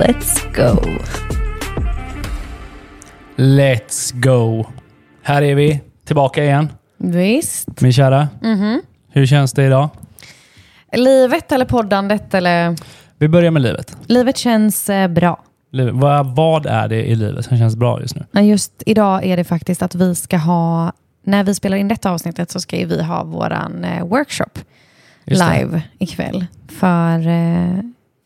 Let's go! Let's go! Här är vi, tillbaka igen. Visst. Min kära. Hur känns det idag? Livet eller poddandet eller... Vi börjar med livet. Livet känns eh, bra. livet. Vad, vad är det i livet som känns bra just nu? Just idag är det faktiskt att vi ska ha, när vi spelar in detta avsnittet så ska vi ha våran eh, workshop live ikväll för eh,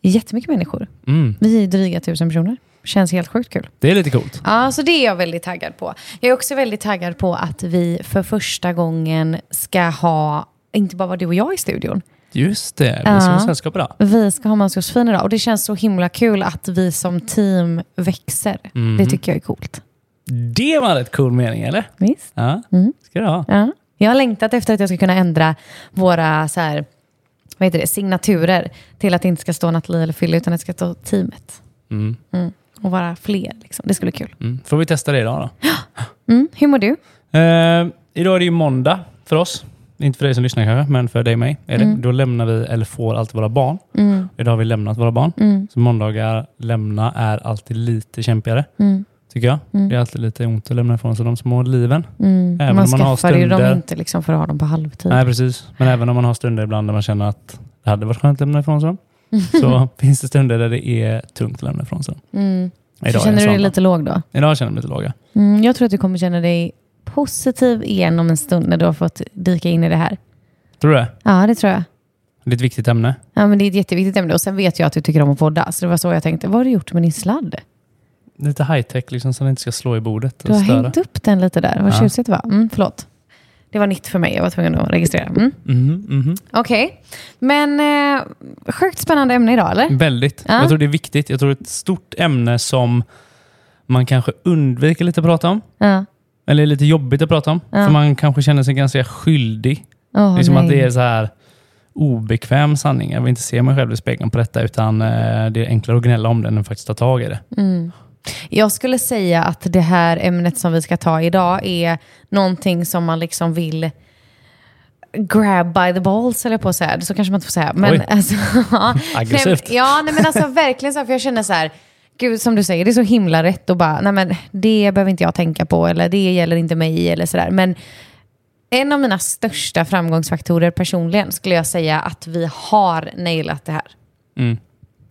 jättemycket människor. Mm, Vi är dryga tusen personer. Känns helt sjukt kul. det är lite coolt. Ja, så det är jag väldigt taggad på. Jag är också väldigt taggad på att vi för första gången ska ha, inte bara du och jag i studion, Just det, vi ska ha sällskap idag. vi ska ha med oss Josefin idag. Och det känns så himla kul att vi som team växer. Mhm. Det tycker jag är coolt. Det var en rätt cool mening, eller? Visst? Ja, Mm. ska det ha. Ja. Jag har längtat efter att jag ska kunna ändra våra så här, vad heter det, signaturer till att det inte ska stå Nathalie eller Fille utan att det ska stå teamet. Mm. Mm. Och vara fler. Liksom. Det skulle bli kul. Mm. Får vi testa det idag då? Mm. Hur mår du? Eh, idag är det ju måndag för oss. Inte för dig som lyssnar kanske, men för dig och mig. Är det. Mm. Då lämnar vi, eller får alltid våra barn. Mm. Idag har vi lämnat våra barn. Så måndagar lämna är alltid lite kämpigare. Tycker jag. Mm. Det är alltid lite ont att lämna ifrån sig de små liven. Mm. Även man om man har skaffar ju dem inte liksom för att ha dem på halvtid. Nej, precis. Men även om man har stunder ibland där man känner att det hade varit skönt att lämna ifrån sig dem, så finns det stunder där det är tungt att lämna ifrån sig dem. Mm. Idag känner du dig lite låg då? Idag känner jag mig lite låga. Mm. Jag tror att du kommer känna dig positiv igen om en stund när du har fått dyka in i det här. Tror du det? Ja, det tror jag. Det är ett viktigt ämne. Ja, men det är ett jätteviktigt ämne. Och sen vet jag att du tycker om att podda. Så det var så jag tänkte. Vad har du gjort med din sladd? Lite high-tech liksom, så den inte ska slå i bordet Du har störa. hängt upp den lite där. Vad Ja. tjusigt det var. Mm, förlåt. Det var nytt för mig. Jag var tvungen att registrera. Mm. Mhm, mhm. Okej. Men eh, sjukt spännande ämne idag, eller? Väldigt. Ja. Jag tror det är viktigt. Jag tror det är ett stort ämne som man kanske undviker lite att prata om. Ja. Eller är lite jobbigt att prata om. För man kanske känner sig ganska skyldig. Åh, det är som nej. att det är så här obekväm sanning. Jag vill inte se mig själv i spegeln på detta, utan eh, det är enklare att gnälla om det än att faktiskt ta tag i det. Mm. Jag skulle säga att det här ämnet som vi ska ta idag är någonting som man liksom vill grab by the balls, eller på att säga. Så kanske man inte får säga. Men Oj. alltså, Aggressivt. Nej, ja, nej, men alltså verkligen så här, för jag känner så här, gud som du säger, det är så himla rätt och bara, nej men det behöver inte jag tänka på eller det gäller inte mig eller sådär. Men en av mina största framgångsfaktorer personligen skulle jag säga att vi har nailat det här. Mm.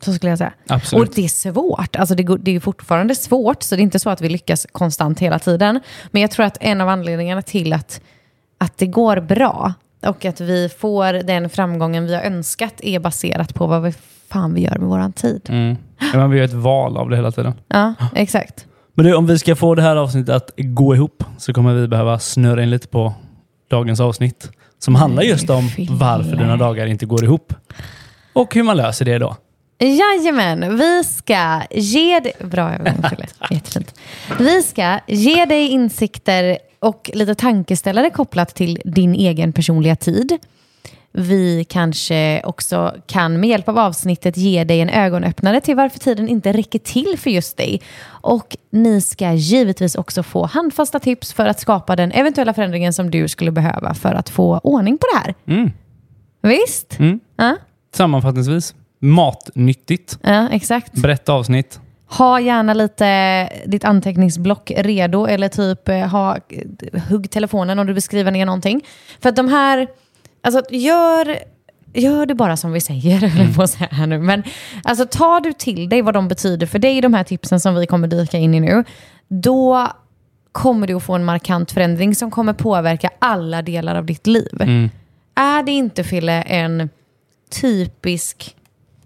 Så skulle jag säga. Absolut. Och det är svårt. Alltså det, det är fortfarande svårt, så det är inte så att vi lyckas konstant hela tiden. Men jag tror att en av anledningarna till att, att det går bra och att vi får den framgången vi har önskat är baserat på vad vi fan vi gör med våran tid. Mm. Ja, Man vill göra ett val av det hela tiden. Ja, exakt. Men du, om vi ska få det här avsnittet att gå ihop så kommer vi behöva snurra in lite på dagens avsnitt. Som handlar just om varför dina dagar inte går ihop. Och hur man löser det då. Jajamän, vi ska ge dig... Bra övergång Fille. Jättefint. Vi ska ge dig insikter och lite tankeställare kopplat till din egen personliga tid. Vi kanske också kan med hjälp av avsnittet ge dig en ögonöppnare till varför tiden inte räcker till för just dig. Och ni ska givetvis också få handfasta tips för att skapa den eventuella förändringen som du skulle behöva för att få ordning på det här. Mm. Visst? Mm. Ja, Sammanfattningsvis, matnyttigt. ja exakt. Brett avsnitt. Ha gärna lite ditt anteckningsblock redo eller typ eh, ha, hugg telefonen om du vill skriva ner någonting. För att de här, alltså gör, gör det bara som vi säger, mm. eller på säga här nu. Men alltså tar du till dig vad de betyder för dig, de här tipsen som vi kommer dyka in i nu, då kommer du att få en markant förändring som kommer påverka alla delar av ditt liv. Mm. Är det inte, Fille, en typisk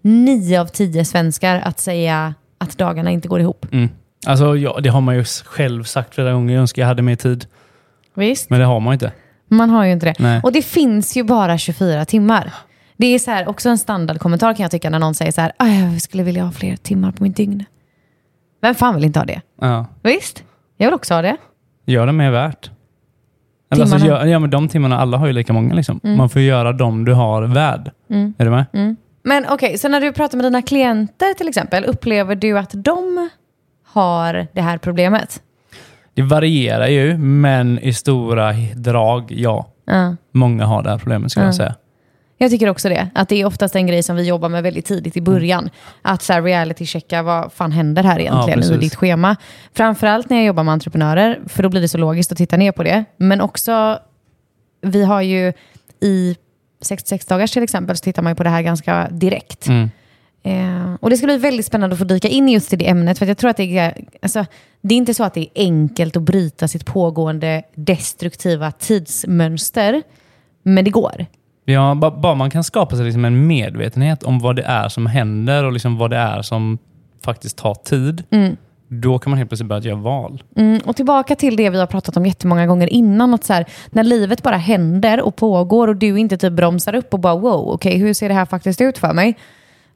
nio av tio svenskar att säga att dagarna inte går ihop? Mm. Alltså, ja, det har man ju själv sagt flera gånger. Jag önskar jag hade mer tid. Visst. Men det har man inte. Man har ju inte det. Nej. Och det finns ju bara 24 timmar. Det är så här, också en standardkommentar kan jag tycka när någon säger så här, "Ah, jag skulle vilja ha fler timmar på mitt dygn. Vem fan vill inte ha det? Ja. Visst, jag vill också ha det. Gör det mer värt. Eller alltså, gör, ja, men de timmarna, alla har ju lika många. Liksom. Man får göra dem du har värd. Är du med? Men okej, så när du pratar med dina klienter till exempel, upplever du att de har det här problemet? Det varierar ju, men i stora drag, ja. Ja. Många har det här problemet skulle jag säga. Jag tycker också det. Att det är oftast en grej som vi jobbar med väldigt tidigt i början. Att så reality-checka vad fan händer här egentligen precis. i ditt schema. Framförallt när jag jobbar med entreprenörer, för då blir det så logiskt att titta ner på det. Men också, vi har ju i 66 dagars till exempel, så tittar man ju på det här ganska direkt. Mm. Eh, och det ska bli väldigt spännande att få dyka in just i det ämnet. För jag tror att det är, alltså, det är inte så att det är enkelt att bryta sitt pågående destruktiva tidsmönster. Men det går. Ja, ba- bara man kan skapa sig liksom en medvetenhet om vad det är som händer och liksom vad det är som faktiskt tar tid. Då kan man helt plötsligt börja göra val. Mm, och tillbaka till det vi har pratat om jättemånga gånger innan. Att så här, när livet bara händer och pågår och du inte typ bromsar upp och bara wow, okej hur ser det här faktiskt ut för mig?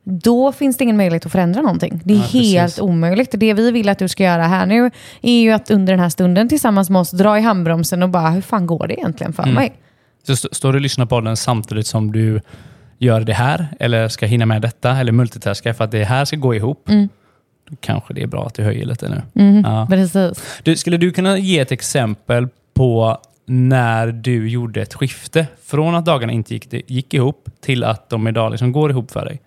Då finns det ingen möjlighet att förändra någonting. Det är Ja, precis. helt omöjligt. Det vi vill att du ska göra här nu är ju att under den här stunden tillsammans med oss dra i handbromsen och bara hur fan går det egentligen för mig? Så st- står du och lyssnar på den samtidigt som du gör det här, eller ska hinna med detta, eller multitaska för att det här ska gå ihop. Då kanske det är bra att du höjer lite nu. Ja. Precis. Du, skulle du kunna ge ett exempel på när du gjorde ett skifte från att dagarna inte gick, gick ihop till att de idag liksom går ihop för dig?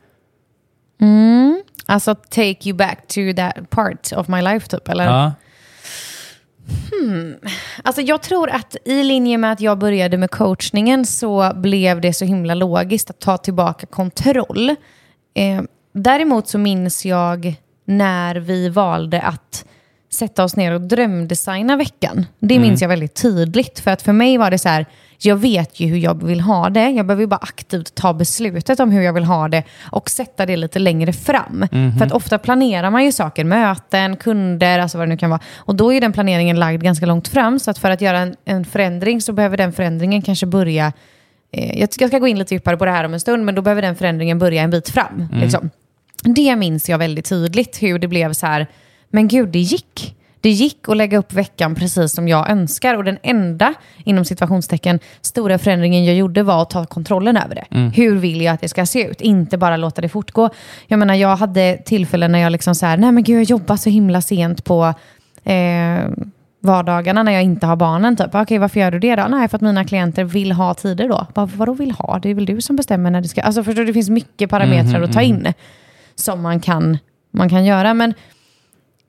Alltså take you back to that part of my life typ, eller? Ja. Alltså jag tror att i linje med att jag började med coachningen så blev det så himla logiskt att ta tillbaka kontroll. Eh, däremot så minns jag när vi valde att sätta oss ner och drömdesigna veckan. Det minns jag väldigt tydligt. För att för mig var det så här, jag vet ju hur jag vill ha det. Jag behöver ju bara aktivt ta beslutet om hur jag vill ha det och sätta det lite längre fram. För att ofta planerar man ju saker, möten, kunder, alltså vad det nu kan vara. Och då är den planeringen lagd ganska långt fram. Så att för att göra en, en förändring så behöver den förändringen kanske börja eh, jag ska jag ska gå in lite djupare på det här om en stund, men då behöver den förändringen börja en bit fram. Liksom. Det minns jag väldigt tydligt, hur det blev så här, men gud, det gick. Det gick att lägga upp veckan precis som jag önskar. Och den enda, inom situationstecken, stora förändringen jag gjorde var att ta kontrollen över det. Hur vill jag att det ska se ut? Inte bara låta det fortgå. Jag menar, jag hade tillfällen när jag liksom så här, nej men gud, jag jobbar så himla sent på eh, vardagarna när jag inte har barnen. Typ. Okej, varför gör du det då? Nej, för att mina klienter vill ha tider då. Bara, vadå vill ha? Det är väl du som bestämmer när det ska... Alltså förstår du, det finns mycket parametrar att ta in som man kan, man kan göra. Men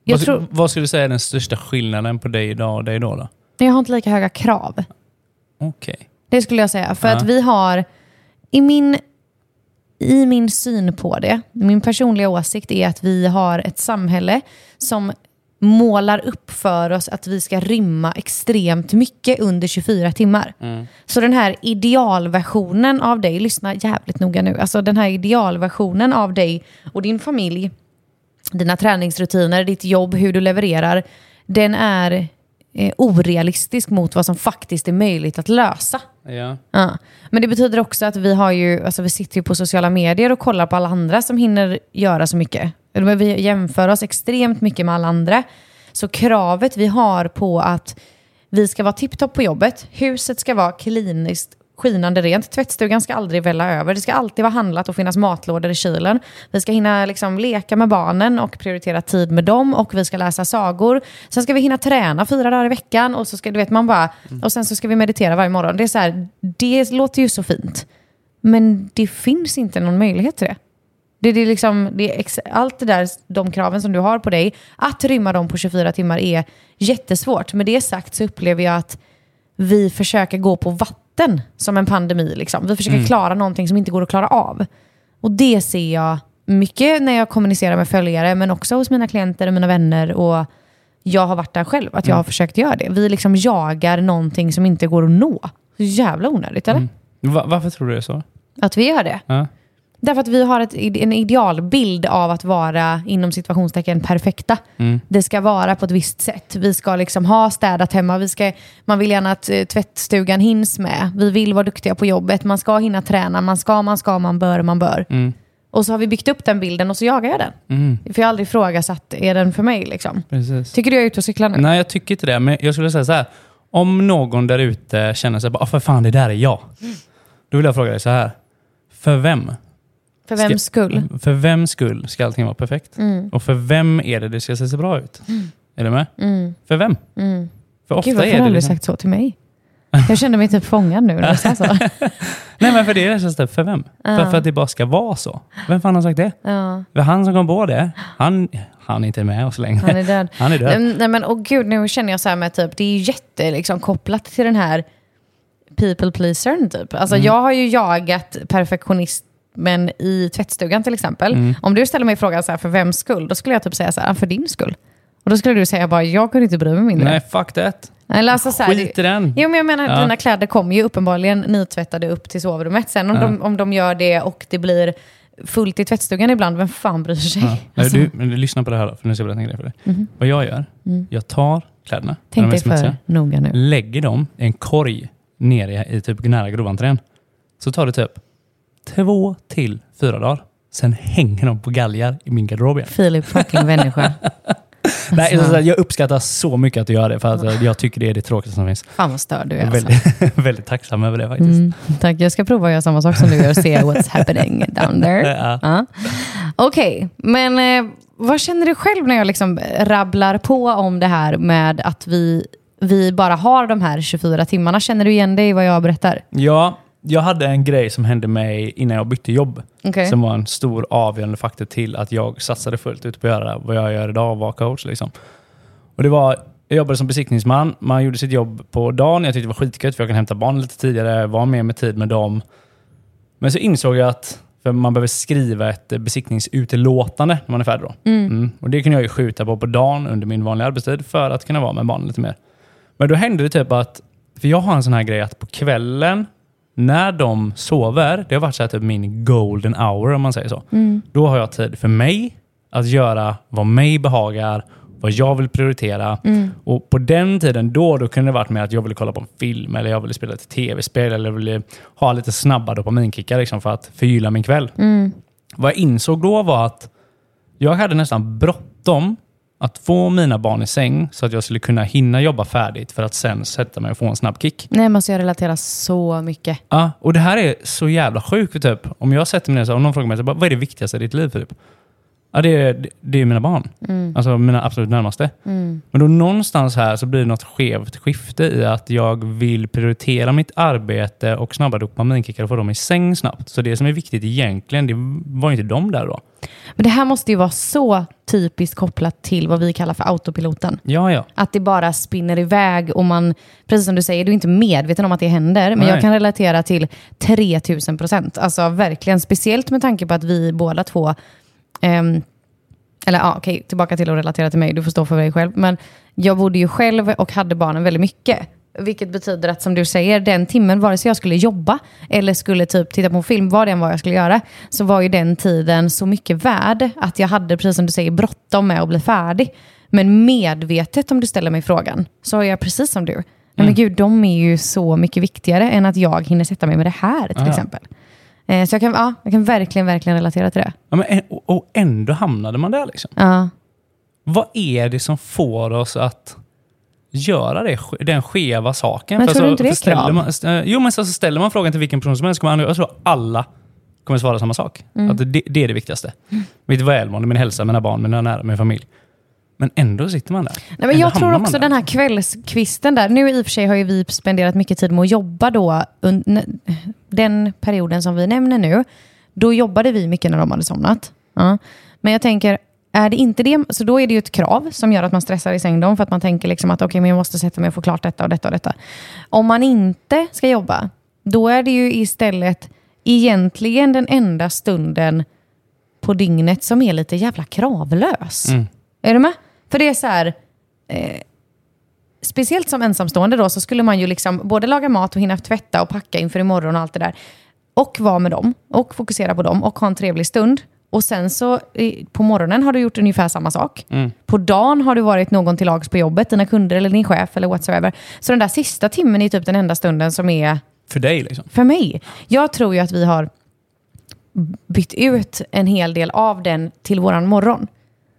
vad, tror... vad skulle du säga är den största skillnaden på dig idag och dig då? då? Jag har inte lika höga krav. Okej. Det skulle jag säga. För Ja. att vi har, i min, i min syn på det, min personliga åsikt är att vi har ett samhälle som målar upp för oss att vi ska rymma extremt mycket under 24 timmar. Så den här idealversionen av dig, lyssna jävligt noga nu, alltså den här idealversionen av dig och din familj, dina träningsrutiner, ditt jobb, hur du levererar, den är eh, orealistisk mot vad som faktiskt är möjligt att lösa. Ja. Ja. Men det betyder också att vi har ju, alltså vi sitter ju på sociala medier och kollar på alla andra som hinner göra så mycket. Eller Vi jämför oss extremt mycket med alla andra. Så kravet vi har på att vi ska vara tipptopp på jobbet, huset ska vara kliniskt skinande rent, tvättstugan ska aldrig välla över, det ska alltid vara handlat och finnas matlådor i kylen. Vi ska hinna liksom leka med barnen och prioritera tid med dem och vi ska läsa sagor. Sen ska vi hinna träna fyra dagar i veckan och så ska du vet man bara, och sen så ska vi meditera varje morgon. Det är så här, det låter ju så fint. Men det finns inte någon möjlighet till det. Det, det är liksom, det är allt det där, de kraven som du har på dig, att rymma dem på 24 timmar är jättesvårt. Med det sagt så upplever jag att vi försöker gå på vatten som en pandemi. Liksom. Vi försöker klara någonting som inte går att klara av. Och det ser jag mycket när jag kommunicerar med följare, men också hos mina klienter och mina vänner. Och jag har varit där själv, att jag har försökt göra det. Vi liksom jagar någonting som inte går att nå. Så jävla onödigt, eller? Va- varför tror du det är så? Att vi gör det. Ja. Därför att vi har ett, en idealbild av att vara, inom situationstecken, perfekta. Det ska vara på ett visst sätt. Vi ska liksom ha städat hemma. Vi ska, man vill gärna att eh, tvättstugan hinns med. Vi vill vara duktiga på jobbet. Man ska hinna träna. Man ska, man ska, man bör, man bör. Och så har vi byggt upp den bilden och så jagar jag den. För jag har aldrig ifrågasatt, är den för mig? Liksom. Precis. Tycker du jag är ute och cyklar nu? Nej, jag tycker inte det. Men jag skulle säga så här. Om någon där ute känner sig bara, "Ah, för fan, det där är jag. Då vill jag fråga dig så här. För vem? För vems skull? För vems skull ska allting vara perfekt? Mm. Och för vem är det det ska se så bra ut? Är du med? För vem? För ofta Gud, varför har du liksom... sagt så till mig? Jag kände mig typ fångad nu när du sa så. Nej, men för det är det så för vem? För, för att det bara ska vara så. Vem fan har sagt det? Ja, För han som kom på det, han, han är inte med oss längre. han är död. Han är död. Nej, men åh gud, nu känner jag så här med typ, det är jätte liksom, kopplat till den här people pleasern typ. Alltså Mm. jag har ju jagat perfektionismen i tvättstugan till exempel. Mm. Om du ställer mig frågan så här, för vems skull? Då skulle jag typ säga så här, "Ah, för din skull. Och då skulle du säga bara, jag kunde inte bry mig mindre. Nej, fuck that. Eller alltså, så här, Skit i den. Jo, men jag menar, Ja. dina kläder kommer ju uppenbarligen nytvättade upp till sovrummet. Sen om, Ja. de, om de gör det och det blir fullt i tvättstugan ibland, vem fan bryr sig? Ja. Alltså, du, men du, lyssna på det här då, för nu ska jag berätta en grej för dig. Vad jag gör, jag tar kläderna, tänk dig för noga nu. lägger dem i en korg nere i typ nära groventrén. Så tar det typ två till fyra dagar. Sen hänger de på galgar i min garderob igen. Filip fucking människa. Nej, Alltså. så, jag uppskattar så mycket att du gör det, för att jag tycker det är det tråkigaste som finns. Fan vad störd du är alltså. väldigt, väldigt tacksam över det faktiskt. Mm, tack, jag ska prova att göra samma sak som du gör och se what's happening down there. Ja. Ja. Okej, men eh, vad känner du själv när jag liksom rabblar på om det här med att vi, vi bara har de här 24 timmarna? Känner du igen dig i vad jag berättar? Ja, jag hade en grej som hände mig innan jag bytte jobb. Okej. Som var en stor avgörande faktor till att jag satsade fullt ut på att göra vad jag gör idag och vara coach. Liksom. Och det var, jag jobbade som besiktningsman. Man gjorde sitt jobb på dagen. Jag tyckte det var skitgött för jag kan hämta barn lite tidigare, vara med med tid med dem. Men så insåg jag att för man behöver skriva ett besiktningsutlåtande när man är färdig. Då. Mm. Och det kunde jag ju skjuta på på dagen under min vanliga arbetstid för att kunna vara med barnen lite mer. Men då hände det typ att, för jag har en sån här grej att på kvällen när de sover, det har varit så här typ min golden hour om man säger så. Då har jag tid för mig att göra vad mig behagar, vad jag vill prioritera. Och på den tiden då, då kunde det varit med att jag ville kolla på en film eller jag ville spela ett tv-spel eller ville ha lite snabba dopaminkickar liksom, för att förgylla min kväll. Vad jag insåg då var att jag hade nästan bråttom att få mina barn i säng så att jag skulle kunna hinna jobba färdigt för att sen sätta mig och få en snabb kick. Nej, men alltså jag relaterar så mycket. Ja, och det här är så jävla sjukt. Typ. Om jag sätter mig ner och om någon frågar mig så bara, vad är det viktigaste i ditt liv? Typ? Ja, det är, det är mina barn. Alltså mina absolut närmaste. Men då någonstans här så blir det något skevt skifte i att jag vill prioritera mitt arbete och snabba dopaminkickar och få dem i säng snabbt. Så det som är viktigt egentligen, det var inte de där då. Men det här måste ju vara så typiskt kopplat till vad vi kallar för autopiloten. Ja, ja. Att det bara spinner iväg och man, precis som du säger, du är inte medveten om att det händer. Men Nej. jag kan relatera till 3000 procent. Alltså verkligen, speciellt med tanke på att vi båda två, ehm, eller ja, okej, tillbaka till att relatera till mig, du får stå för dig själv. Men jag bodde ju själv och hade barnen väldigt mycket. Vilket betyder att som du säger, den timmen, vare sig jag skulle jobba eller skulle typ titta på en film, vad det än var jag skulle göra, så var ju den tiden så mycket värd att jag hade, precis som du säger, bråttom med att bli färdig. Men medvetet, om du ställer mig frågan, så är jag precis som du. Nej men gud, de är ju så mycket viktigare än att jag hinner sätta mig med det här till Ja. exempel. Eh, så jag kan, ja, jag kan verkligen, verkligen relatera till det. ja men, och, ändå hamnade man där liksom. Ja. Vad är det som får oss att göra det, den skeva saken? Men tror du så- inte det är för krav? man, st- jo, men så så ställer man frågan till vilken person som helst, kommer man, jag tror alla kommer svara samma sak. Mm. Att det, det är det viktigaste. Mitt välmående, min hälsa, mina barn, mina nära, min familj. Men ändå sitter man där. Nej, men Ändå jag tror också den här kvällskvisten där. Nu i och för sig har ju vi spenderat mycket tid med att jobba då. Den perioden som vi nämner nu. Då jobbade vi mycket när de hade somnat. Ja. Men jag tänker, är det inte det, så då är det ju ett krav som gör att man stressar i säng dem för att man tänker liksom att okej, men jag måste sätta mig och få klart detta och detta och detta. Om man inte ska jobba, då är det ju istället egentligen den enda stunden på dygnet som är lite jävla kravlös. Mm. Är du med? För det är så här, eh, speciellt som ensamstående då, så skulle man ju liksom både laga mat och hinna tvätta och packa inför imorgon och allt det där. och vara med dem och fokusera på dem och ha en trevlig stund. Och sen så på morgonen har du gjort ungefär samma sak. På dagen har du varit någon till lags på jobbet, dina kunder eller din chef eller whatsoever. Så den där sista timmen är typ den enda stunden som är För dig liksom. för mig. Jag tror ju att vi har bytt ut en hel del av den till våran morgon.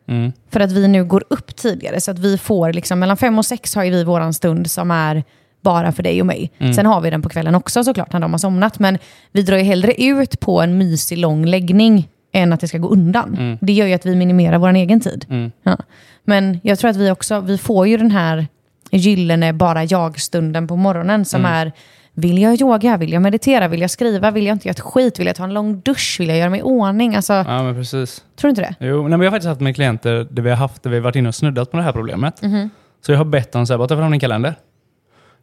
Mm. För att vi nu går upp tidigare. Så att vi får, liksom, mellan fem och sex har vi våran stund som är bara för dig och mig. Sen har vi den på kvällen också såklart när de har somnat. Men vi drar ju hellre ut på en mysig lång läggning än att det ska gå undan. Det gör ju att vi minimerar vår egen tid. Ja. Men jag tror att vi också, vi får ju den här gyllene bara jag-stunden på morgonen som är vill jag yoga, vill jag meditera, vill jag skriva, vill jag inte göra ett skit, vill jag ta en lång dusch, vill jag göra mig i ordning? Alltså, Ja, men precis. tror du inte det? Jo, nej, men jag har faktiskt haft med klienter där vi har haft, där vi har varit inne och snuddat på det här problemet. Mhm. Så jag har bett dem bara ta fram din kalender.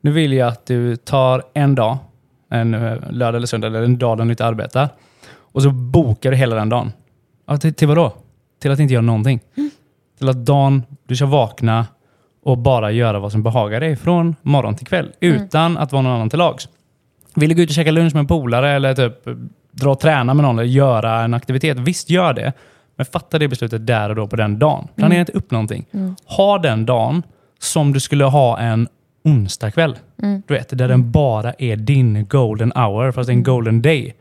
Nu vill jag att du tar en dag, en eh, lördag eller söndag, eller en dag där du inte arbetar. Och så bokar du hela den dagen. Ja, till, till vad då? Till att inte göra någonting. Mm. Till att dagen, du ska vakna och bara göra vad som behagar dig från morgon till kväll. Mm. Utan att vara någon annan till lags. Vill du gå ut och käka lunch med en polare eller typ eh, dra och träna med någon eller göra en aktivitet, visst gör det. Men fatta det beslutet där och då på den dagen. Planera inte upp någonting. Ha den dagen som du skulle ha en onsdagkväll. Du vet, där den bara är din golden hour, fast en golden day.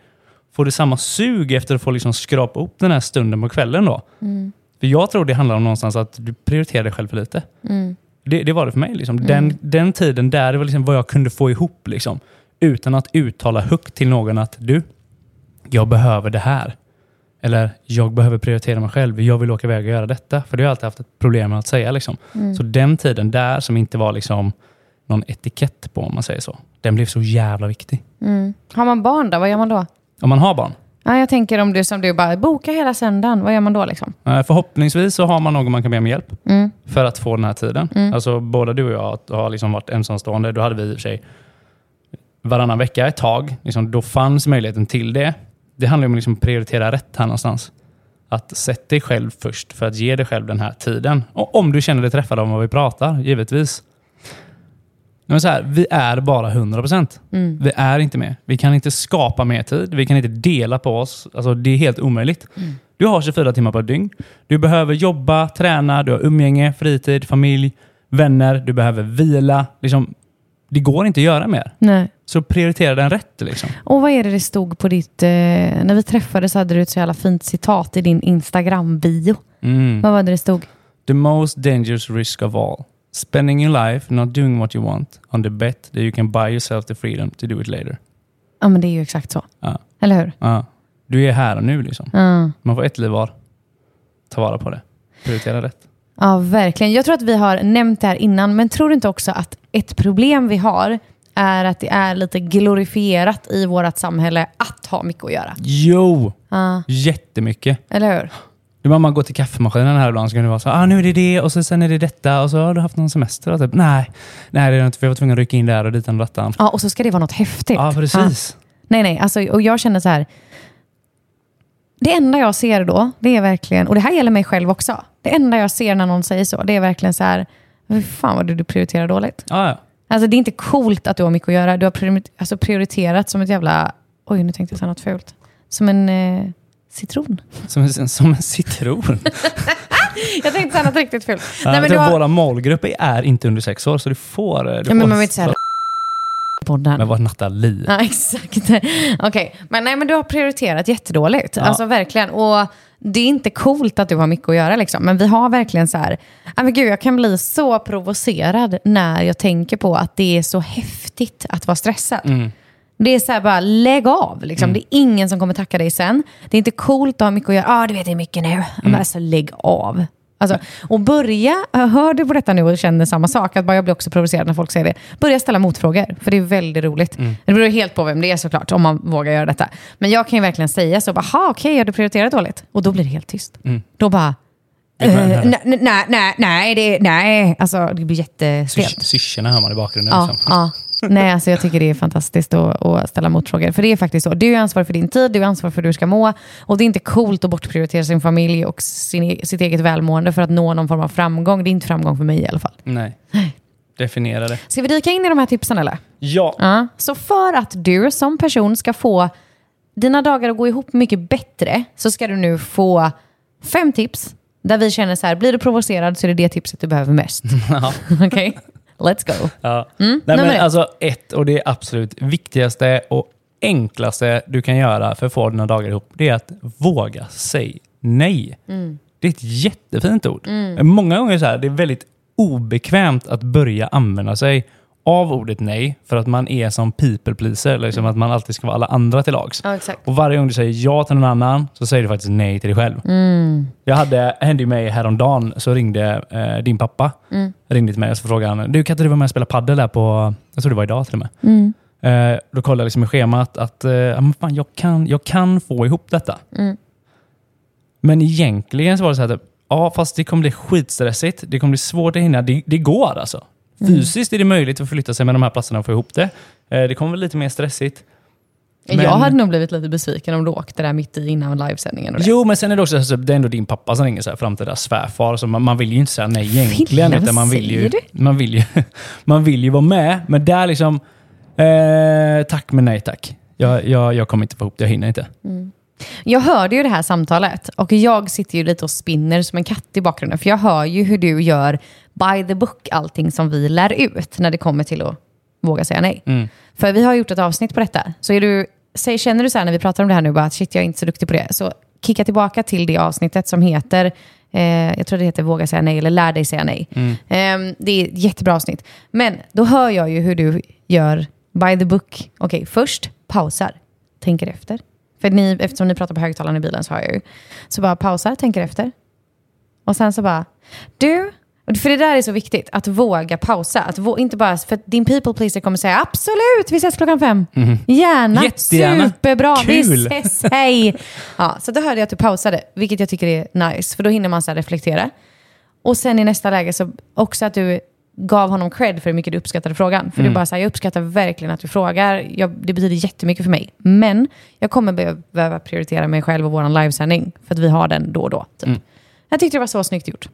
Får du samma sug efter att få liksom skrapa upp den här stunden på kvällen då? För jag tror det handlar om någonstans att du prioriterar dig själv för lite. Det, det var det för mig. Liksom. Den, den tiden där, det var liksom vad jag kunde få ihop. Liksom, utan att uttala högt till någon att du, jag behöver det här. Eller jag behöver prioritera mig själv. Jag vill åka iväg och göra detta. För det har jag alltid haft ett problem med att säga. Liksom. Så den tiden där som inte var liksom någon etikett på, om man säger så. Den blev så jävla viktig. Har man barn då? Vad gör man då? Om man har barn. Ja, jag tänker om du som du bara boka hela söndagen. Vad gör man då liksom? Förhoppningsvis så har man någon man kan be om hjälp Mm. för att få den här tiden. Alltså både du och jag har liksom varit ensamstående. Då hade vi i och för sig varannan vecka ett tag. Liksom, då fanns möjligheten till det. Det handlar om att liksom prioritera rätt här någonstans. Att sätta dig själv först för att ge dig själv den här tiden. Och om du känner dig träffad av vad vi pratar, givetvis. Men så här, vi är bara 100%. Vi är inte med. Vi kan inte skapa mer tid. Vi kan inte dela på oss. Alltså, det är helt omöjligt. Du har 24 timmar på ett dygn. Du behöver jobba, träna, du har umgänge, fritid, familj, vänner. Du behöver vila. Liksom, det går inte att göra mer. Nej. Så prioritera den rätt. Liksom. Och vad är det det stod på ditt... Eh, när vi träffades hade du ett så jävla fint citat i din Instagram-bio. Mm. Vad var det det stod? The most dangerous risk of all. Spending your life not doing what you want on the bet that you can buy yourself the freedom to do it later. Ja, men det är ju exakt så. Ja. Eller hur? Ja. Du är här och nu. Liksom. Ja. Man får ett liv var. Ta vara på det. Prioritera rätt. Ja, verkligen. Jag tror att vi har nämnt det här innan, men tror du inte också att ett problem vi har är att det är lite glorifierat i vårt samhälle att ha mycket att göra? Jo! Ja, Jättemycket. eller hur? Var man går till kaffemaskinen här ibland så kan det vara så ah, nu är det det och så sen är det detta och så har du haft någon semester. Och typ, nej, nej det är inte för jag var tvungen att rycka in där och dit och dattan. Ja, och så ska det vara något häftigt. Ja, precis. Nej, nej. Alltså, och jag känner så här. Det enda jag ser då, det är verkligen, och det här gäller mig själv också. Det enda jag ser när någon säger så, det är verkligen så här, fan vad du, du prioriterar dåligt. Ja, ja. Alltså det är inte coolt att du har mycket att göra. Du har priori- alltså, prioriterat som ett jävla, oj nu tänkte jag säga något fult. Som en eh, citron. Som, en- som en citron. Jag tänkte säga något riktigt fult. Ja, Nej, men du har, Våra målgrupper är inte under sex år så du får... Du ja, får men man vill inte säga podden. Men vad Nathalie? Ja, exakt. Okej, men, nej, men du har prioriterat jättedåligt. Ja. Alltså verkligen. Och det är inte coolt att du har mycket att göra, liksom. men vi har verkligen så här... Men gud, jag kan bli så provocerad när jag tänker på att det är så häftigt att vara stressad. Mm. Det är så här bara, lägg av. Liksom. Det är ingen som kommer tacka dig sen. Det är inte coolt att ha mycket att göra. Ja, ah, du vet, det är mycket nu. Mm. Men alltså, lägg av. Alltså, och börja, hör du på detta nu och känner samma sak, att bara jag blir också provocerad när folk säger det. Börja ställa motfrågor, för det är väldigt roligt. Mm. Det beror helt på vem det är såklart, om man vågar göra detta. Men jag kan ju verkligen säga så, bara, okej, okay, har du prioriterat dåligt? Och då blir det helt tyst. Då bara, nej, nej, nej, nej, det, nej. Alltså, det blir jättestelt. Syrsorna hör man i bakgrunden. Ja, Liksom. ja. Nej, alltså jag tycker det är fantastiskt att, att ställa motfrågor. För det är faktiskt så. Du är ansvarig för din tid, du är ansvarig för hur du ska må. Och det är inte coolt att bortprioritera sin familj och sin, e- sitt eget välmående för att nå någon form av framgång. Det är inte framgång för mig i alla fall. Nej. Definiera det. Ska vi dyka in i de här tipsen eller? Ja. Ja. Så för att du som person ska få dina dagar att gå ihop mycket bättre så ska du nu få fem tips där vi känner så här, blir du provocerad så är det det tipset du behöver mest. Ja. Okej? Let's go. Ja. Mm, Nej, men alltså ett, och det absolut viktigaste och enklaste du kan göra för att få dina dagar ihop, det är att våga säga nej. Mm. Det är ett jättefint ord. Många gånger så här, det är väldigt obekvämt att börja använda sig av ordet nej för att man är som people pleaser, liksom att man alltid ska vara alla andra till lags. Ja. Och varje gång du säger ja till någon annan så säger du faktiskt nej till dig själv. Mm. Jag hade, hände ju mig häromdagen så ringde eh, din pappa Mm. ringde till mig och så frågade han, du kan inte du vara med och spela padel där på, jag tror det var idag till och med. Mm. Eh, då kollade jag liksom i schemat att eh, men fan, jag, kan, jag kan få ihop detta. Mm. Men egentligen så var det så här, typ, ja fast det kommer bli skitstressigt, det kommer bli svårt att hinna, det, det går alltså. Mm. Fysiskt är det möjligt att förflytta sig med de här platserna och få ihop det. Eh, det kommer bli lite mer stressigt. Men- Jag hade nog blivit lite besviken om du åkte där mitt i innan livesändningen. Jo, men sen är det också så, det är ändå din pappa som ringer så här, framtida svärfar. Så man, man vill ju inte säga nej egentligen. Vilja, utan man vill, ju, man, vill ju, man vill ju vara med. Men där liksom, eh, tack men nej tack. Jag, jag, jag kommer inte få ihop det, jag hinner inte. Jag hörde ju det här samtalet och jag sitter ju lite och spinner som en katt i bakgrunden. För jag hör ju hur du gör by the book allting som vi lär ut när det kommer till att våga säga nej. Mm. För vi har gjort ett avsnitt på detta. Så är du, säg, känner du så här när vi pratar om det här nu, bara att shit jag är inte så duktig på det. Så kicka tillbaka till det avsnittet som heter, eh, jag tror det heter våga säga nej eller lär dig säga nej. Eh, det är ett jättebra avsnitt. Men då hör jag ju hur du gör by the book. Okej, först pausar, tänker efter. För ni, eftersom ni pratar på högtalaren i bilen så har jag ju. Så bara pausar, tänker efter. Och sen så bara, du, för det där är så viktigt, att våga pausa. Att vå, inte bara, för att din people pleaser kommer säga absolut, vi ses klockan fem. Gärna, Jättegärna. superbra, vi Kul. ses, hej. Ja, så då hörde jag att du pausade, vilket jag tycker är nice, för då hinner man så reflektera. Och sen i nästa läge så också att du gav honom cred för hur mycket du uppskattade frågan. För du bara så här, jag uppskattar verkligen att du frågar. Jag, det betyder jättemycket för mig. Men jag kommer be- behöva prioritera mig själv och vår livesändning. För att vi har den då och då. Typ. Jag tyckte det var så snyggt gjort.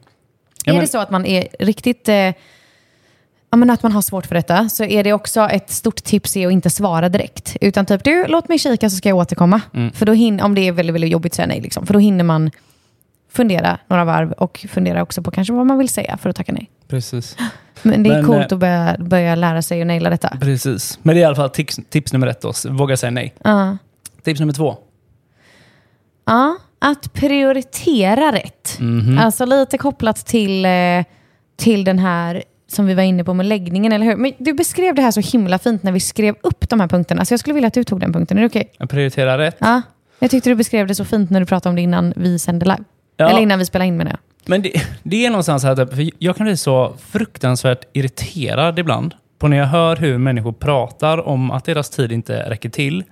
Ja, är men- det så att man är riktigt... Eh, ja, men att man har svårt för detta, så är det också ett stort tips är att inte svara direkt. Utan typ, du, låt mig kika så ska jag återkomma. Mm. För då hin- om det är väldigt, väldigt jobbigt att säga nej. Liksom. För då hinner man fundera några varv och fundera också på kanske vad man vill säga för att tacka nej. Precis. Men det är Men, coolt eh, att börja, börja lära sig och naila detta. Precis. Men det är i alla fall tips, tips nummer ett då. Våga säga nej. Ja. Tips nummer två. Ja, att prioritera rätt. Mhm. Alltså lite kopplat till, eh, till den här som vi var inne på med läggningen, eller hur? Men du beskrev det här så himla fint när vi skrev upp de här punkterna. Så jag skulle vilja att du tog den punkten. Är det okej? Att Prioritera rätt. Ja. Jag tyckte du beskrev det så fint när du pratade om det innan vi sände live. Ja. Eller innan vi spelade in menar jag. Men det, det är någonstans här, för jag kan bli så fruktansvärt irriterad ibland på när jag hör hur människor pratar om att deras tid inte räcker till.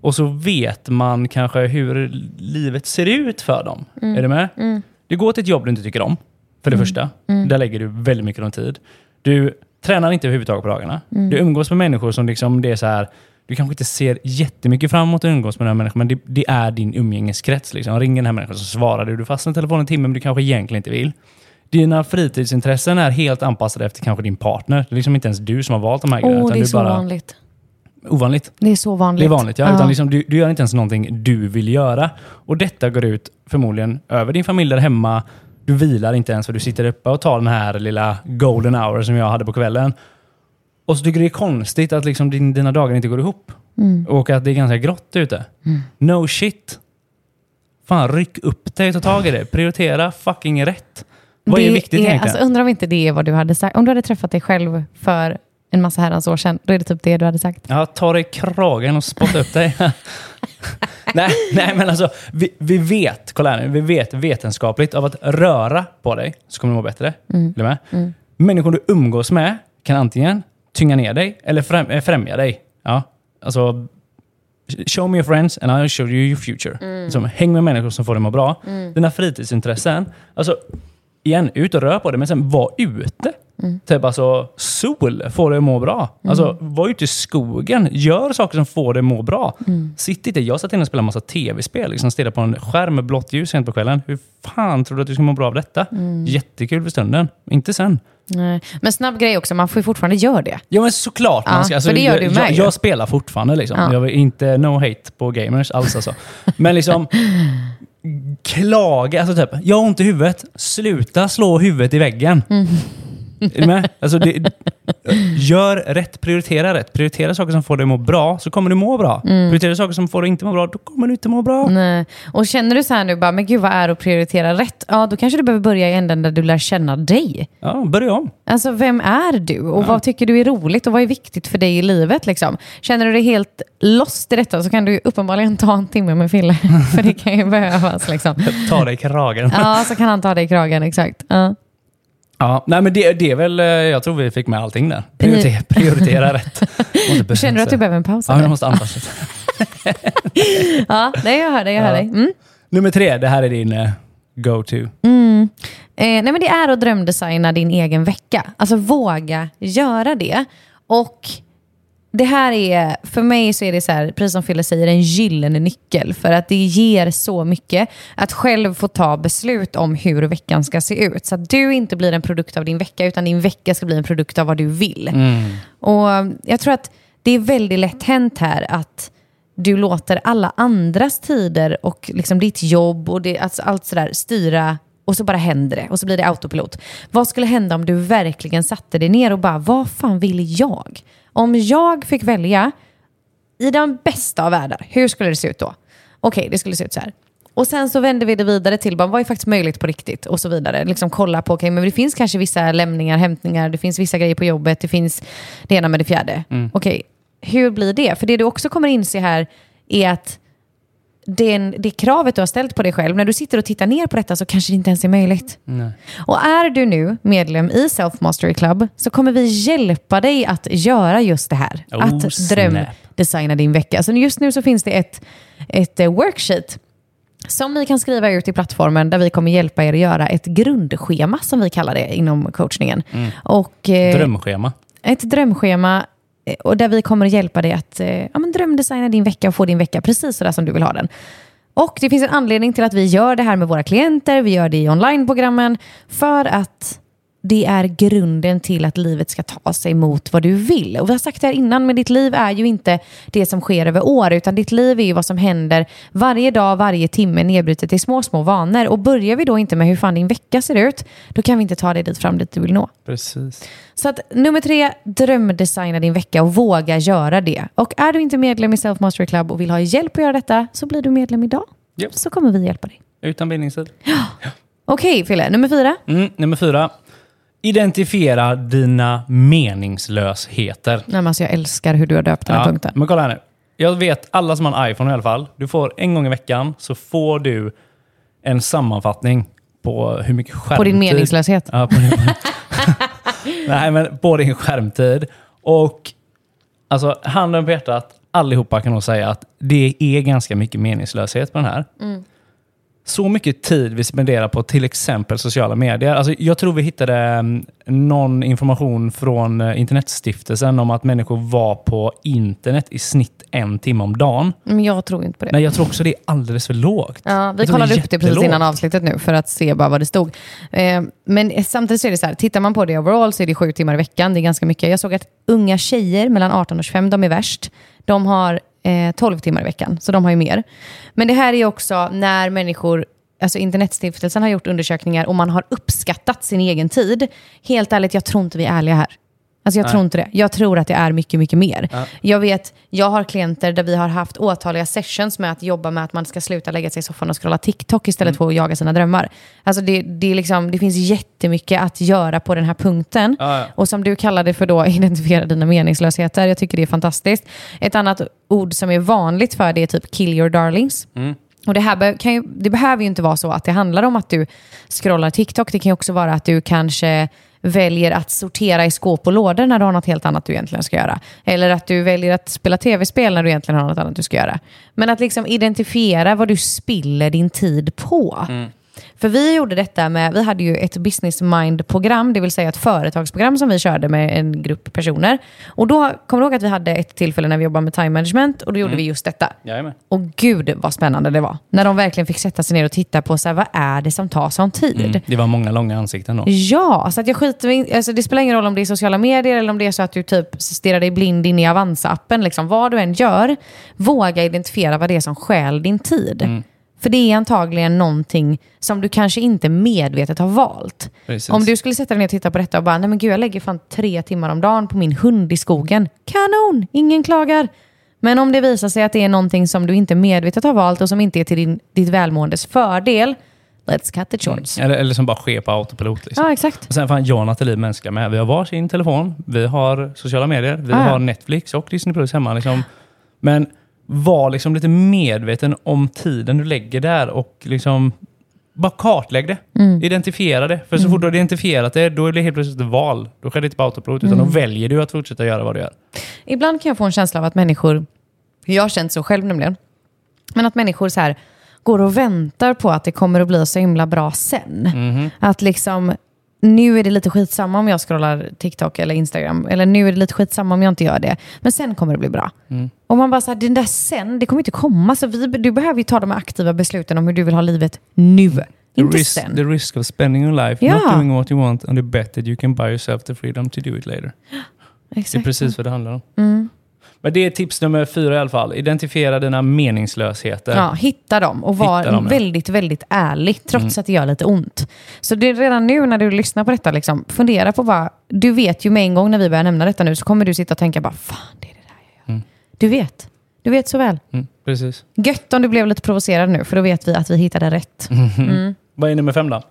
Och så vet man kanske hur livet ser ut för dem. Är du med? Du går till ett jobb du inte tycker om, för det första. Där lägger du väldigt mycket av tid. Du tränar inte överhuvudtaget på dagarna. Du umgås med människor som liksom, det är så här, du kanske inte ser jättemycket fram emot att umgås med den här människan, men det, det är din umgängeskrets. Liksom. Ringer den här människan så svarar du. Du fastnar i telefonen en timme, men du kanske egentligen inte vill. Dina fritidsintressen är helt anpassade efter kanske din partner. Det är liksom inte ens du som har valt de här grejerna. Åh, det är så bara, vanligt. Ovanligt. Det är så vanligt. Det är vanligt, ja. Utan liksom, du, du gör inte ens någonting du vill göra. Och detta går ut förmodligen över din familj där hemma. Du vilar inte ens för du sitter uppe och tar den här lilla golden hour som jag hade på kvällen. Och så tycker du det är konstigt att liksom din, dina dagar inte går ihop. Och att det är ganska grått ute. No shit. Fan, ryck upp dig och ta tag i det. Prioritera fucking rätt. Vad är Det viktigt egentligen? Alltså, undrar om inte det är vad du hade sagt. Om du hade träffat dig själv för en massa herrans år sedan, då är det typ det du hade sagt. Ja, ta dig kragen och spotta upp dig. nej, nej, men alltså vi, vi vet, kolla här nu, vi vet vetenskapligt av att röra på dig så kommer du må bättre. Är du med? Människor du umgås med kan antingen tynga ner dig eller främ, eh, främja dig. Ja, alltså Show me your friends and I'll show you your future. Som, häng med människor som får dig att må bra. Dina fritidsintressen. Alltså, igen, ut och rör på dig, men sen var ute. Typ alltså, sol får dig att må bra. Alltså, var ute i skogen. Gör saker som får dig att må bra. Sitt inte. Jag satt inne och spelade massa tv-spel. Liksom stirrade på en skärm med blått ljus sent på kvällen. Hur fan tror du att du ska må bra av detta? Jättekul för stunden. Inte sen. Nej. Men snabb grej också, man får ju fortfarande göra det. Ja men såklart. Ja, man ska, alltså, för det gör du med jag, jag spelar fortfarande liksom. Ja. Jag vill inte no hate på gamers alls alltså. Men liksom klaga, alltså typ, jag har ont i huvudet. Sluta slå huvudet i väggen. Mm. Med? Alltså, det, gör rätt, prioritera rätt. Prioritera saker som får dig att må bra, så kommer du må bra. Mm. Prioritera saker som får dig att inte må bra, då kommer du inte må bra. Nej. Och känner du så här nu, bara, men gud vad är att prioritera rätt? Ja, då kanske du behöver börja i änden där du lär känna dig. Ja, börja om. Alltså, vem är du? Och vad tycker du är roligt? Och vad är viktigt för dig i livet? Liksom? Känner du dig helt lost i detta så kan du uppenbarligen ta en timme med Fille. för det kan ju behövas. Liksom. Ta dig i kragen. Ja, så kan han ta dig i kragen. Exakt. Ja. Ja, nej, men det, det är väl, eh, jag tror vi fick med allting där. Prioritera, prioritera rätt. Känner du att du behöver en paus? Ja, eller? jag måste anpassa. Ja, nej, jag hör dig. Jag hör Ja. dig. Mm. Nummer tre, det här är din eh, go-to. Eh, nej, men det är att drömdesigna din egen vecka. Alltså våga göra det. Och det här är, för mig så är det så här, precis som Fille säger, en gyllene nyckel. För att det ger så mycket att själv få ta beslut om hur veckan ska se ut. Så att du inte blir en produkt av din vecka, utan din vecka ska bli en produkt av vad du vill. Och jag tror att det är väldigt lätt hänt här att du låter alla andras tider och liksom ditt jobb och det, alltså allt sådär styra och så bara händer det och så blir det autopilot. Vad skulle hända om du verkligen satte dig ner och bara, vad fan vill jag? Om jag fick välja i den bästa av världar, hur skulle det se ut då? Okej, det skulle se ut så här. Och sen så vänder vi det vidare till bara, vad är faktiskt möjligt på riktigt och så vidare. Liksom kolla på, okej, men det finns kanske vissa lämningar, hämtningar, det finns vissa grejer på jobbet, det finns det ena med det fjärde. Okej, hur blir det? För det du också kommer inse här är att den, det kravet du har ställt på dig själv, när du sitter och tittar ner på detta så kanske det inte ens är möjligt. Nej. Och är du nu medlem i Self Mastery Club så kommer vi hjälpa dig att göra just det här. Oh, att drömdesigna din vecka. Så just nu så finns det ett, ett eh, worksheet som ni kan skriva ut i plattformen där vi kommer hjälpa er att göra ett grundschema som vi kallar det inom coachningen. Och, eh, Drömschema. ett drömschema Eh, och där vi kommer att hjälpa dig att eh, ja, men drömdesigna din vecka och få din vecka precis så där som du vill ha den. Och det finns en anledning till att vi gör det här med våra klienter, vi gör det i onlineprogrammen, för att det är grunden till att livet ska ta sig mot vad du vill. Och vi har sagt det här innan, men ditt liv är ju inte det som sker över år, utan ditt liv är ju vad som händer varje dag, varje timme nedbrutet i små, små vanor. Och börjar vi då inte med hur fan din vecka ser ut, då kan vi inte ta dig dit fram dit du vill nå. Precis. Så att nummer tre, drömdesigna din vecka och våga göra det. Och är du inte medlem i Self Mastery Club och vill ha hjälp att göra detta så blir du medlem idag. Japp. Så kommer vi hjälpa dig. Utan bindningstid. Okej Fille, nummer fyra. Mm, nummer fyra. Identifiera dina meningslösheter. Nej, men alltså, jag älskar hur du har döpt den här punkten. Men kolla här nu. Jag vet, alla som har en iPhone i alla fall, du får en gång i veckan så får du en sammanfattning på hur mycket skärmtid... På din meningslöshet. Ja, på din... Nej, men på din skärmtid. Och alltså, handen på hjärtat, allihopa kan nog säga att det är ganska mycket meningslöshet på den här. Så mycket tid vi spenderar på till exempel sociala medier. Alltså, jag tror vi hittade mm, någon information från eh, Internetstiftelsen om att människor var på internet i snitt en timme om dagen. Men jag tror inte på det. Nej, jag tror också det är alldeles för lågt. Ja, vi kollade är upp det precis innan avslutet nu för att se bara vad det stod. Eh, men samtidigt så är det så här, tittar man på det overall så är det sju timmar i veckan. Det är ganska mycket. Jag såg att unga tjejer mellan 18 och 25, de är värst. De har eh, 12 timmar i veckan, så de har ju mer. Men det här är också när människor Alltså Internetstiftelsen har gjort undersökningar och man har uppskattat sin egen tid. Helt ärligt, jag tror inte vi är ärliga här. Alltså jag tror inte det. Jag tror att det är mycket, mycket mer. Jag vet, jag har klienter där vi har haft åtaliga sessions med att jobba med att man ska sluta lägga sig i soffan och scrolla TikTok istället för att jaga sina drömmar. Alltså det, det, är liksom, det finns jättemycket att göra på den här punkten. Ja, ja. Och som du kallade för då, identifiera dina meningslösheter. Jag tycker det är fantastiskt. Ett annat ord som är vanligt för det är typ kill your darlings. Och det, här ju, det behöver ju inte vara så att det handlar om att du scrollar TikTok. Det kan ju också vara att du kanske väljer att sortera i skåp och lådor när du har något helt annat du egentligen ska göra. Eller att du väljer att spela tv-spel när du egentligen har något annat du ska göra. Men att liksom identifiera vad du spiller din tid på. Mm. För vi gjorde detta med, vi hade ju ett business mind-program, det vill säga ett företagsprogram som vi körde med en grupp personer. Och då, kommer du ihåg att vi hade ett tillfälle när vi jobbade med time management och då gjorde vi just detta. Jajamän. Och gud vad spännande det var. När de verkligen fick sätta sig ner och titta på så här, vad är det som tar sån tid. Mm. Det var många långa ansikten då. Ja, så att jag skiter i- alltså det spelar ingen roll om det är sociala medier eller om det är så att du typ stirrar dig blind in i Avanza-appen. Liksom, vad du än gör, våga identifiera vad det är som stjäl din tid. Mm. För det är antagligen någonting som du kanske inte medvetet har valt. Precis. Om du skulle sätta dig ner och titta på detta och bara, nej men gud jag lägger fan tre timmar om dagen på min hund i skogen. Kanon, ingen klagar. Men om det visar sig att det är någonting som du inte medvetet har valt och som inte är till din, ditt välmåendes fördel, let's cut the shorts. Eller, eller som bara sker på autopilot. Liksom. Ja, exakt. Och sen fan, jag och Nathalie mänskliga med. Vi har varsin telefon, vi har sociala medier, vi Ah, har Netflix och Disney Plus hemma. Liksom. Men var liksom lite medveten om tiden du lägger där och liksom bara kartlägg det. Mm. Identifiera det. För så fort du har identifierat det, då är det helt plötsligt ett val. Då sker det inte på autopilot, utan Mm. då väljer du att fortsätta göra vad du gör. Ibland kan jag få en känsla av att människor, jag har känt så själv nämligen, men att människor så här går och väntar på att det kommer att bli så himla bra sen. Mhm. Att liksom, nu är det lite skitsamma om jag scrollar TikTok eller Instagram, eller nu är det lite skitsamma om jag inte gör det, men sen kommer det bli bra. Mm. Och man bara så här, den där sen, det kommer inte komma. Så vi, du behöver ju ta de aktiva besluten om hur du vill ha livet nu, The inte risk, sen. the risk of spending your life Ja. not doing what you want and the bet that you can buy yourself the freedom to do it later. Det är Exakt. precis vad det handlar om. Mm. Men det är tips nummer fyra i alla fall. Identifiera dina meningslösheter. Ja, hitta dem och var dem, ja. väldigt, väldigt ärlig trots Mm. att det gör lite ont. Så det är redan nu när du lyssnar på detta, liksom, fundera på vad... Du vet ju med en gång när vi börjar nämna detta nu så kommer du sitta och tänka bara fan det är det där jag gör. Mm. Du vet. Du vet så väl. Mm, precis. Gött om du blev lite provocerad nu för då vet vi att vi hittade rätt. Mm. Vad är nummer fem då?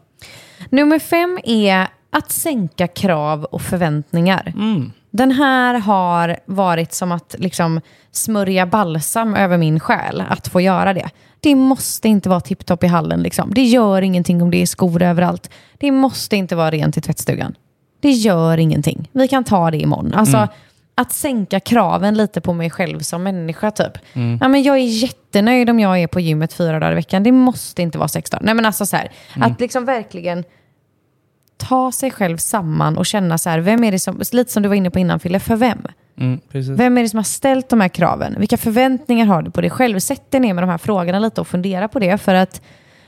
Nummer fem är att sänka krav och förväntningar. Mm. Den här har varit som att liksom smörja balsam över min själ, att få göra det. Det måste inte vara tipptopp i hallen. Liksom. Det gör ingenting om det är skor överallt. Det måste inte vara rent i tvättstugan. Det gör ingenting. Vi kan ta det imorgon. Alltså, Att sänka kraven lite på mig själv som människa. Typ. Ja, men jag är jättenöjd om jag är på gymmet fyra dagar i veckan. Det måste inte vara sex dagar. Nej, men alltså, så här, Att liksom verkligen ta sig själv samman och känna så här, vem är det som, lite som du var inne på innan Fille, för vem? Mm. Vem är det som har ställt de här kraven? Vilka förväntningar har du på dig själv? Sätt dig ner med de här frågorna lite och fundera på det. För att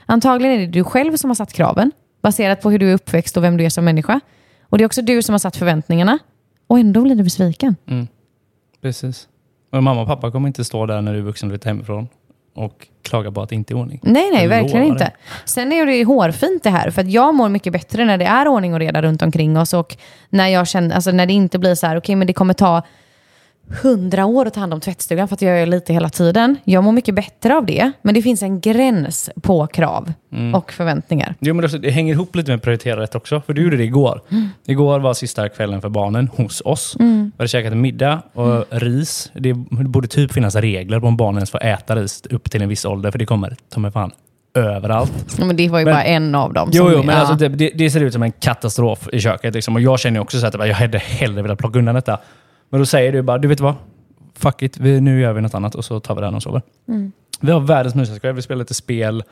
antagligen är det du själv som har satt kraven, baserat på hur du är uppväxt och vem du är som människa. Och det är också du som har satt förväntningarna. Och ändå blir du besviken. precis. Och mamma och pappa kommer inte stå där när du är vuxen och flyttar hemifrån och klaga på att det inte är ordning. Nej, nej, verkligen inte. dig. Sen är det ju hårfint det här, för att jag mår mycket bättre när det är ordning och reda runt omkring oss och när, jag känner, alltså när det inte blir så här, okej, men det kommer ta hundra år att ta hand om tvättstugan för att jag gör lite hela tiden. Jag mår mycket bättre av det, men det finns en gräns på krav Mm. och förväntningar. Jo, men det, hänger ihop lite med prioritera rätt också. För du gjorde det igår. Igår var sista kvällen för barnen hos oss. Mm. Vi hade käkat middag och ris. Det borde typ finnas regler på om barnen ens får äta ris upp till en viss ålder. För det kommer ta mig fan överallt. Men det var ju Men- bara en av dem. Jo, jo men ja. alltså, det, det, det ser ut som en katastrof i köket. Liksom. Och jag känner också så att jag hade hellre velat plocka undan detta. Men då säger du bara, du vet vad? Fuck it, vi, nu gör vi något annat och så tar vi den och sover. Mm. Vi har världens kväll. Vi spelar lite spel.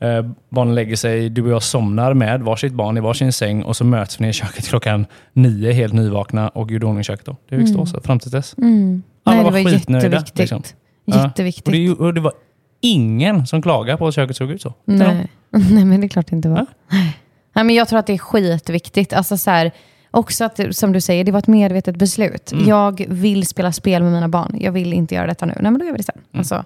Eh, barnen lägger sig, du och jag somnar med varsitt barn i varsin säng och så möts vi ner i köket klockan nio, helt nyvakna och gjorde ordning köket då. Det fick stå så fram till dess. Mm. Alla Nej, det var var skitnöjda, jätteviktigt. liksom. Ja. Jätteviktigt. Och det, och det var ingen som klagade på att köket såg ut så. Nej. Nej, men det är klart det inte var. Ja. Nej, men jag tror att det är skitviktigt. Alltså så här, också att, som du säger, det var ett medvetet beslut. Mm. Jag vill spela spel med mina barn. Jag vill inte göra detta nu. Nej, men då gör vi det sen. Mm. Alltså,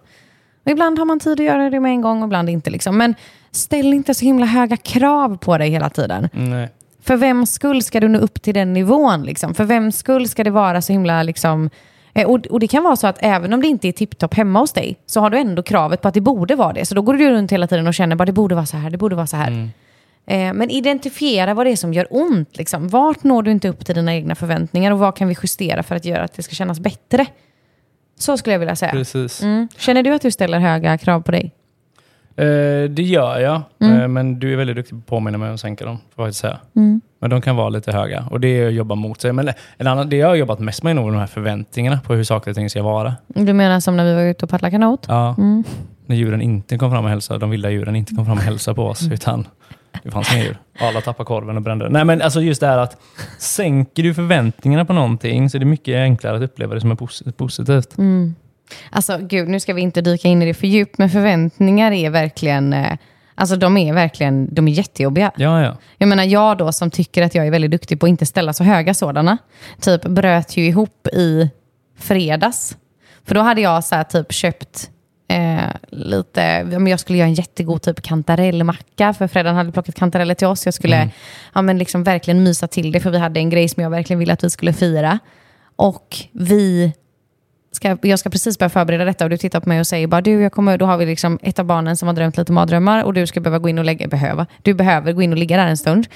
ibland har man tid att göra det med en gång och ibland inte. Liksom. Men ställ inte så himla höga krav på dig hela tiden. Nej. För vem skull ska du nå upp till den nivån? Liksom? För vem skull ska det vara så himla... Liksom, eh, och, och det kan vara så att även om det inte är tipptopp hemma hos dig så har du ändå kravet på att det borde vara det. Så då går du runt hela tiden och känner bara det borde vara så här, det borde vara så här. Mm. Eh, men identifiera vad det är som gör ont. Liksom. Vart når du inte upp till dina egna förväntningar och vad kan vi justera för att göra att det ska kännas bättre? Så skulle jag vilja säga. Precis. Mm. Känner du att du ställer höga krav på dig? Eh, det gör jag, Mm. eh, men du är väldigt duktig på att påminna mig om att sänka dem. Får jag säga. Mm. Men de kan vara lite höga och det är att jobba mot sig. Men en annan, det jag har jobbat mest med är nog de här förväntningarna på hur saker och ting ska vara. Du menar som när vi var ute och paddlade kanot? Ja. Mm. när djuren inte kom fram och hälsade, de vilda djuren inte kom fram och hälsade på oss, utan det fanns inga djur. Alla tappade korven och brände. Nej, men alltså just det här att sänker du förväntningarna på någonting så är det mycket enklare att uppleva det som är posi- positivt. Mm. Alltså gud, nu ska vi inte dyka in i det för djupt, men förväntningar är verkligen, eh, alltså de är verkligen, de är jättejobbiga. Ja, ja. Jag menar jag då som tycker att jag är väldigt duktig på att inte ställa så höga sådana, typ bröt ju ihop i fredags. För då hade jag så här, typ köpt eh, lite, men jag skulle göra en jättegod typ kantarellmacka, för Fredan hade plockat kantareller till oss. Jag skulle ja, men liksom verkligen mysa till det, för vi hade en grej som jag verkligen ville att vi skulle fira. Och vi ska, jag ska precis börja förbereda detta och du tittar på mig och säger bara du, jag kommer, då har vi liksom ett av barnen som har drömt lite mardrömmar och du ska behöva gå in och lägga, behöva, du behöver gå in och ligga där en stund.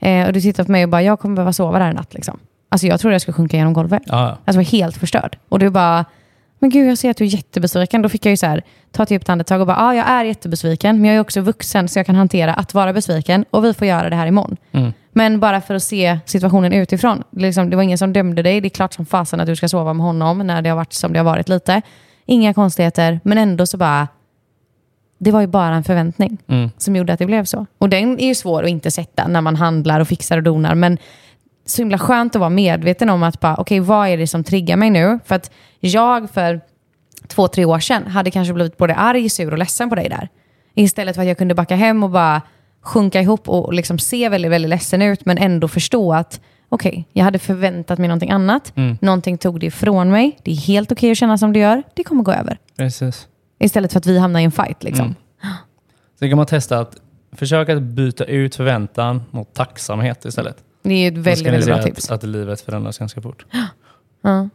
Eh, och du tittar på mig och bara, jag kommer behöva sova där en natt liksom. Alltså jag tror jag ska sjunka genom golvet. ja. Alltså jag var helt förstörd. Och du bara, men gud jag ser att du är jättebesviken. Då fick jag ju så här, ta ett djupt andetag och bara, ja jag är jättebesviken, men jag är också vuxen så jag kan hantera att vara besviken och vi får göra det här imorgon. Mm. Men bara för att se situationen utifrån. Liksom, det var ingen som dömde dig. Det är klart som fasen att du ska sova med honom när det har varit som det har varit lite. Inga konstigheter, men ändå så bara... Det var ju bara en förväntning Mm. som gjorde att det blev så. Och den är ju svår att inte sätta när man handlar och fixar och donar. Men så himla skönt att vara medveten om att bara, okej, vad är det som triggar mig nu? För att jag för två, tre år sedan hade kanske blivit både arg, sur och ledsen på dig där. Istället för att jag kunde backa hem och bara sjunka ihop och liksom se väldigt, väldigt ledsen ut, men ändå förstå att okej, jag hade förväntat mig någonting annat. Någonting tog det ifrån mig. Det är helt okej att känna som det gör. Det kommer gå över. Precis. Istället för att vi hamnar i en fight. Liksom. Mm. Sen kan man testa att försöka byta ut förväntan mot tacksamhet istället. Det är ett väldigt, väldigt bra att, tips. Att livet förändras ganska fort. Ja.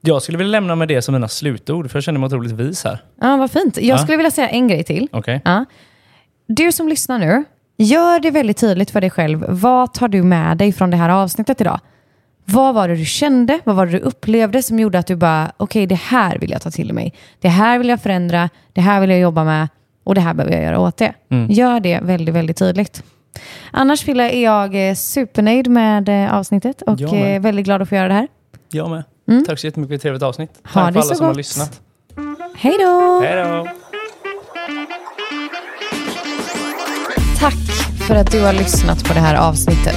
Jag skulle vilja lämna med det som mina slutord, för jag känner mig otroligt vis här. ja, vad fint. Jag Ja. skulle vilja säga en grej till. Okej? Ja. Du som lyssnar nu, gör det väldigt tydligt för dig själv. Vad tar du med dig från det här avsnittet idag? Vad var det du kände? Vad var det du upplevde som gjorde att du bara, okej det här vill jag ta till mig. Det här vill jag förändra, det här vill jag jobba med och det här behöver jag göra åt det. Mm. Gör det väldigt, väldigt tydligt. Annars Fille, är jag eh, supernöjd med eh, avsnittet och med. eh, väldigt glad att få göra det här. Jag med. Mm. Tack så jättemycket för ett trevligt avsnitt. Ha Tack det för alla som har lyssnat. Hej då! Hej då! Tack för att du har lyssnat på det här avsnittet.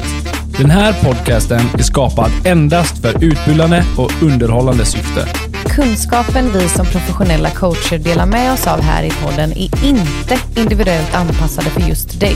Den här podcasten är skapad endast för utbildande och underhållande syfte. Kunskapen vi som professionella coacher delar med oss av här i podden är inte individuellt anpassade för just dig.